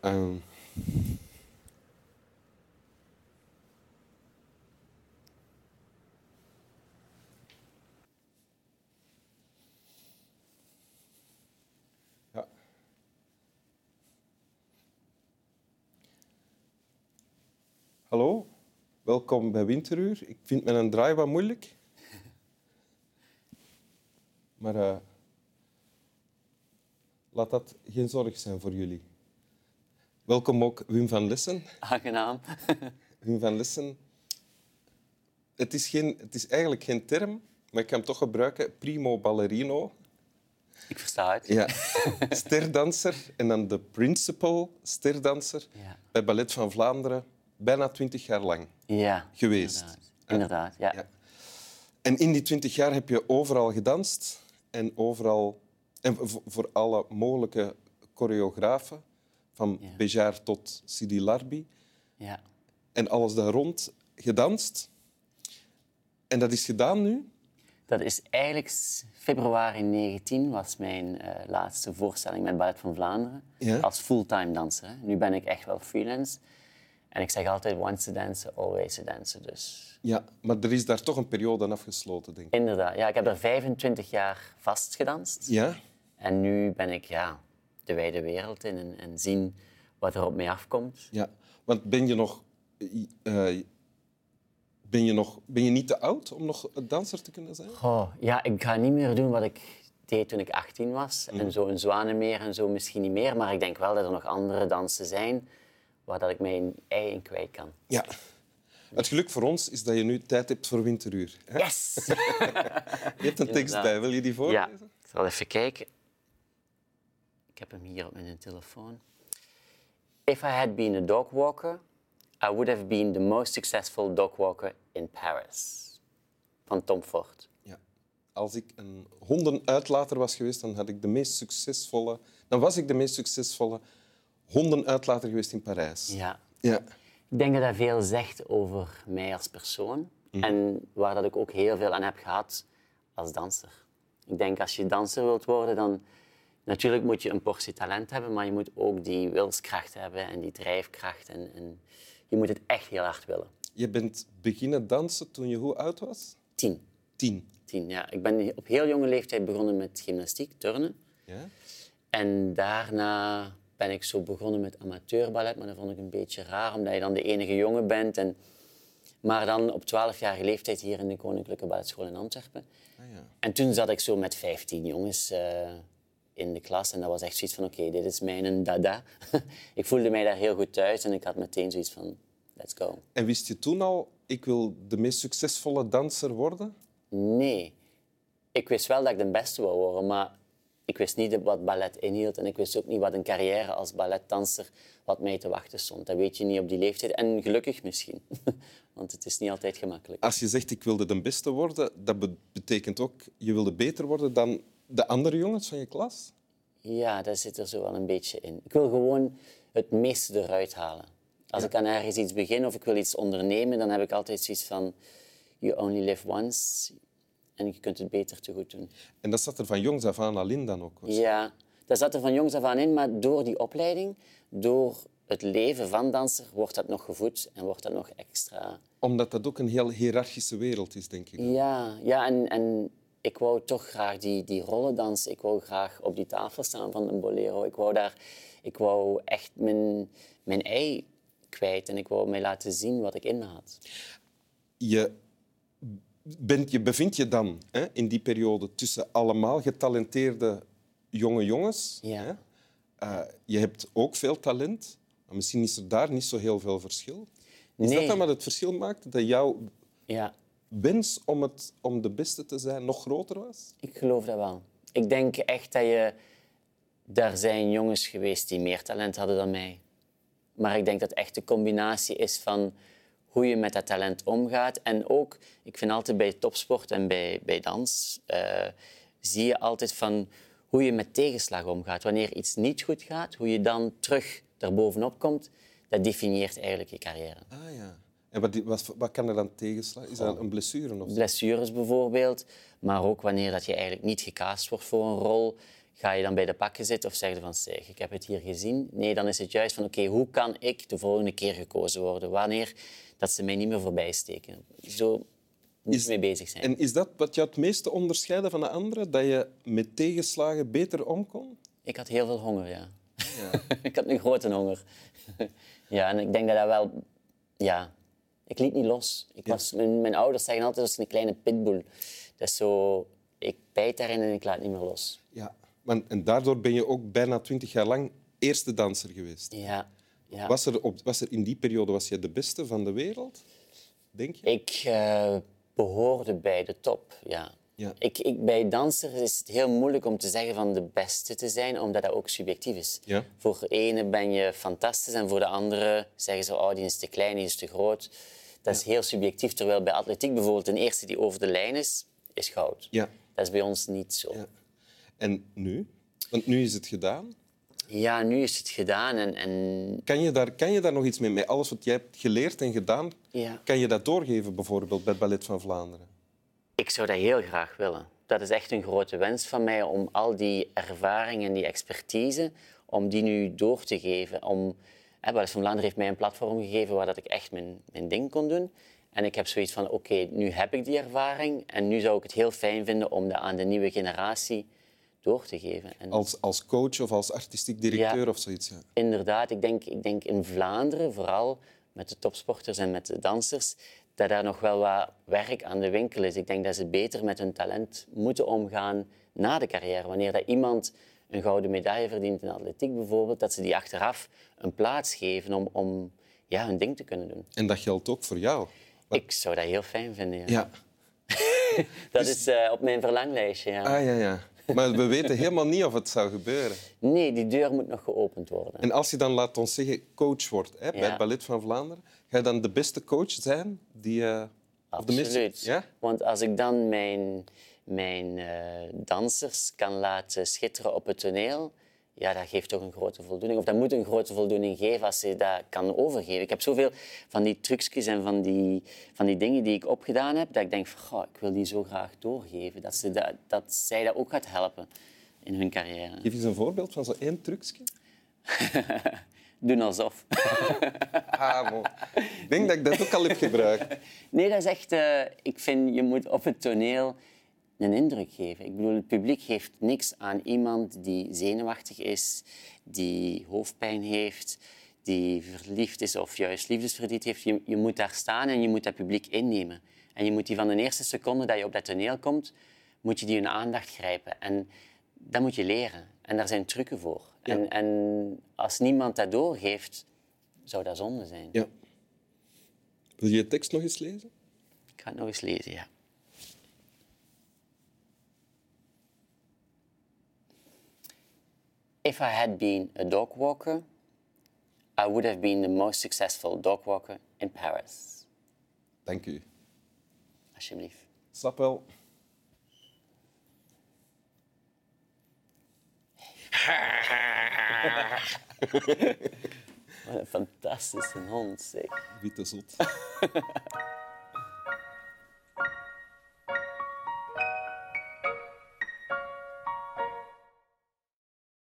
Ehm, ja. Hallo, welkom bij Winteruur. Ik vind mijn draai wat moeilijk. Maar eh, laat dat geen zorg zijn voor jullie. Welkom ook Wim van Lessen. Aangenaam. Wim van Lessen. Het is, geen, het is eigenlijk geen term, maar ik kan hem toch gebruiken. Primo ballerino. Ik versta het. Ja. Sterdanser en dan de principal sterdanser Ja. bij Ballet van Vlaanderen. Bijna twintig jaar lang Ja, geweest. inderdaad. Inderdaad, ja. Ja. En in die twintig jaar heb je overal gedanst en overal en voor alle mogelijke choreografen, van Ja. Bejar tot Sidi Larbi ja. en alles daar rond gedanst. En dat is gedaan nu. Dat is eigenlijk februari 19 was mijn eh, laatste voorstelling met Ballet van Vlaanderen. Ja. Als fulltime danser. hè. Nu ben ik echt wel freelance. En ik zeg altijd once to dansen, always to dansen. Dus Ja, maar er is daar toch een periode aan afgesloten, denk ik. inderdaad, ja, ik heb er 25 jaar vast gedanst. Ja? En nu ben ik ja, de wijde wereld in en, en zien wat er op mij afkomt. Ja. Want ben je nog... eh, ben, je nog ben je niet te oud om nog danser te kunnen zijn? Goh, ja, ik ga niet meer doen wat ik deed toen ik 18 was. En zo een Zwanenmeer en zo misschien niet meer. Maar ik denk wel dat er nog andere dansen zijn waar dat ik mijn ei in kwijt kan. Ja. Het geluk voor ons is dat je nu tijd hebt voor winteruur. hè? Yes! Je hebt een tekst bij. Wil je die voorlezen? ja, ik zal even kijken. Ik heb hem hier op mijn telefoon. If I had been a dog walker, I would have been the most successful dog walker in Paris. Van Tom Ford. Ja. Als ik een hondenuitlater was geweest, dan, had ik de meest succesvolle, dan was ik de meest succesvolle hondenuitlater geweest in Parijs. Ja, Ja. Ik denk dat dat veel zegt over mij als persoon. En waar dat ik ook heel veel aan heb gehad als danser. Ik denk als je danser wilt worden, dan... Natuurlijk moet je een portie talent hebben, maar je moet ook die wilskracht hebben en die drijfkracht. En, en je moet het echt heel hard willen. Je bent beginnen dansen toen je hoe oud was? Tien. Tien. Tien, ja. Ik ben op heel jonge leeftijd begonnen met gymnastiek, turnen. Ja? En daarna ben ik zo begonnen met amateurballet, maar dat vond ik een beetje raar, omdat je dan de enige jongen bent. En... Maar dan op 12-jarige leeftijd hier in de Koninklijke Balletschool in Antwerpen. Ah, ja. En toen zat ik zo met 15 jongens eh, in de klas en dat was echt zoiets van, oké, dit is mijn dada. ik voelde mij daar heel goed thuis en ik had meteen zoiets van, let's go. En wist je toen al, ik wil de meest succesvolle danser worden? Nee. Ik wist wel dat ik de beste wou worden, maar ik wist niet wat ballet inhield. En ik wist ook niet wat een carrière als balletdanser wat mij te wachten stond. Dat weet je niet op die leeftijd. En gelukkig misschien. Want het is niet altijd gemakkelijk. Als je zegt, ik wilde de beste worden, dat be- betekent ook, je wilde beter worden dan de andere jongens van je klas? Ja, dat zit er zo wel een beetje in. Ik wil gewoon het meeste eruit halen. Als ik aan ergens iets begin of ik wil iets ondernemen, dan heb ik altijd zoiets van... You only live once. En je kunt het beter te goed doen. En dat zat er van jongs af aan al in dan ook. Ja, dat zat er van jongs af aan in, maar door die opleiding, door het leven van danser, wordt dat nog gevoed en wordt dat nog extra. Omdat dat ook een heel hiërarchische wereld is, denk ik. Ja, ja en, en ik wou toch graag die, die rollen dansen. Ik wou graag op die tafel staan van een bolero. Ik wou, daar, ik wou echt mijn, mijn ei kwijt en ik wou mij laten zien wat ik in had. Je, bent, je bevindt je dan hè, in die periode tussen allemaal getalenteerde jonge jongens. Ja. Hè? Eh, je hebt ook veel talent, maar misschien is er daar niet zo heel veel verschil. Is Nee. dat dan wat het verschil maakt? Dat jouw Ja, wens om, het, om de beste te zijn nog groter was? Ik geloof dat wel. Ik denk echt dat je... Daar zijn jongens geweest die meer talent hadden dan mij. Maar ik denk dat het echt de combinatie is van hoe je met dat talent omgaat. En ook, ik vind altijd bij topsport en bij, bij dans, eh, zie je altijd van hoe je met tegenslag omgaat. Wanneer iets niet goed gaat, hoe je dan terug daarbovenop komt, dat definieert eigenlijk je carrière. Ah ja. En wat, wat, wat kan er dan tegenslaan? Is dat een blessure of zo? blessures bijvoorbeeld, maar ook wanneer dat je eigenlijk niet gecast wordt voor een rol, Ga je dan bij de pakken zitten of zeg je van zeg, ik heb het hier gezien? Nee, dan is het juist van oké, hoe kan ik de volgende keer gekozen worden? Wanneer dat ze mij niet meer voorbij steken? Zo Is- mee bezig zijn. En is dat wat jou het meeste onderscheidde van de anderen? Dat je met tegenslagen beter om kon? Ik had heel veel honger, ja. ik had een grote honger. ja, en ik denk dat dat wel... Ja, ik liet niet los. Ik was, mijn, mijn ouders zeggen altijd, dat is een kleine pitbull. Dat is zo... Ik bijt daarin en ik laat niet meer los. Ja. Want, en daardoor ben je ook bijna twintig jaar lang eerste danser geweest. Ja. ja. Was, er op, was er in die periode was je de beste van de wereld? Denk je? Ik eh, behoorde bij de top, ja. Ja. Ik, ik, bij dansers is het heel moeilijk om te zeggen van de beste te zijn, omdat dat ook subjectief is. Ja. Voor de ene ben je fantastisch en voor de andere zeggen ze oh, die is te klein, die is te groot. Dat is heel subjectief, terwijl bij atletiek bijvoorbeeld de eerste die over de lijn is, is goud. Ja. Dat is bij ons niet zo. Ja. En nu? Want nu is het gedaan. Ja, nu is het gedaan en, en Kan je daar, kan je daar nog iets mee? Met alles wat jij hebt geleerd en gedaan, Ja. kan je dat doorgeven bijvoorbeeld bij het Ballet van Vlaanderen? Ik zou dat heel graag willen. Dat is echt een grote wens van mij om al die ervaring en die expertise, om die nu door te geven. Om, Ballet van Vlaanderen heeft mij een platform gegeven waar dat ik echt mijn, mijn ding kon doen. En ik heb zoiets van, oké, nu heb ik die ervaring en nu zou ik het heel fijn vinden om dat aan de nieuwe generatie door te geven. En Als, als coach of als artistiek directeur Ja. of zoiets? Ja. inderdaad, ik denk, ik denk in Vlaanderen, vooral met de topsporters en met de dansers, dat daar nog wel wat werk aan de winkel is. Ik denk dat ze beter met hun talent moeten omgaan na de carrière. Wanneer dat iemand een gouden medaille verdient in atletiek bijvoorbeeld, dat ze die achteraf een plaats geven om, om ja, hun ding te kunnen doen. En dat geldt ook voor jou. Ik zou dat heel fijn vinden. Ja. Ja. Dat is eh, op mijn verlanglijstje. Ja. Ah, ja, ja. Maar we weten helemaal niet of het zou gebeuren. Nee, die deur moet nog geopend worden. En als je dan, laat ons zeggen, coach wordt hè, bij Ja. het Ballet van Vlaanderen, ga je dan de beste coach zijn? Die, eh, of de meeste- Absoluut. Ja? Want als ik dan mijn, mijn eh, dansers kan laten schitteren op het toneel, ja, dat geeft toch een grote voldoening. Of dat moet een grote voldoening geven als je dat kan overgeven. Ik heb zoveel van die trucjes en van die, van die dingen die ik opgedaan heb, dat ik denk van, goh, ik wil die zo graag doorgeven. Dat, ze dat, dat zij dat ook gaat helpen in hun carrière. Geef eens een voorbeeld van zo'n één trucje. Doen alsof. Ah. Ik denk dat ik dat ook al heb gebruikt. Nee, dat is echt... eh, ik vind, je moet op het toneel een indruk geven. Ik bedoel, het publiek heeft niks aan iemand die zenuwachtig is, die hoofdpijn heeft, die verliefd is of juist liefdesverdriet heeft. Je, je moet daar staan en je moet dat publiek innemen. En je moet die van de eerste seconde dat je op dat toneel komt, moet je die hun aandacht grijpen. En dat moet je leren. En daar zijn trucken voor. En, en als niemand dat doorgeeft, zou dat zonde zijn. Ja. Wil je je tekst nog eens lezen? Ik ga het nog eens lezen, ja. If I had been a dog walker, I would have been the most successful dog walker in Paris. Dank u. Alsjeblieft. Slap wel. Wat een fantastische hond, zeg. Witte zot.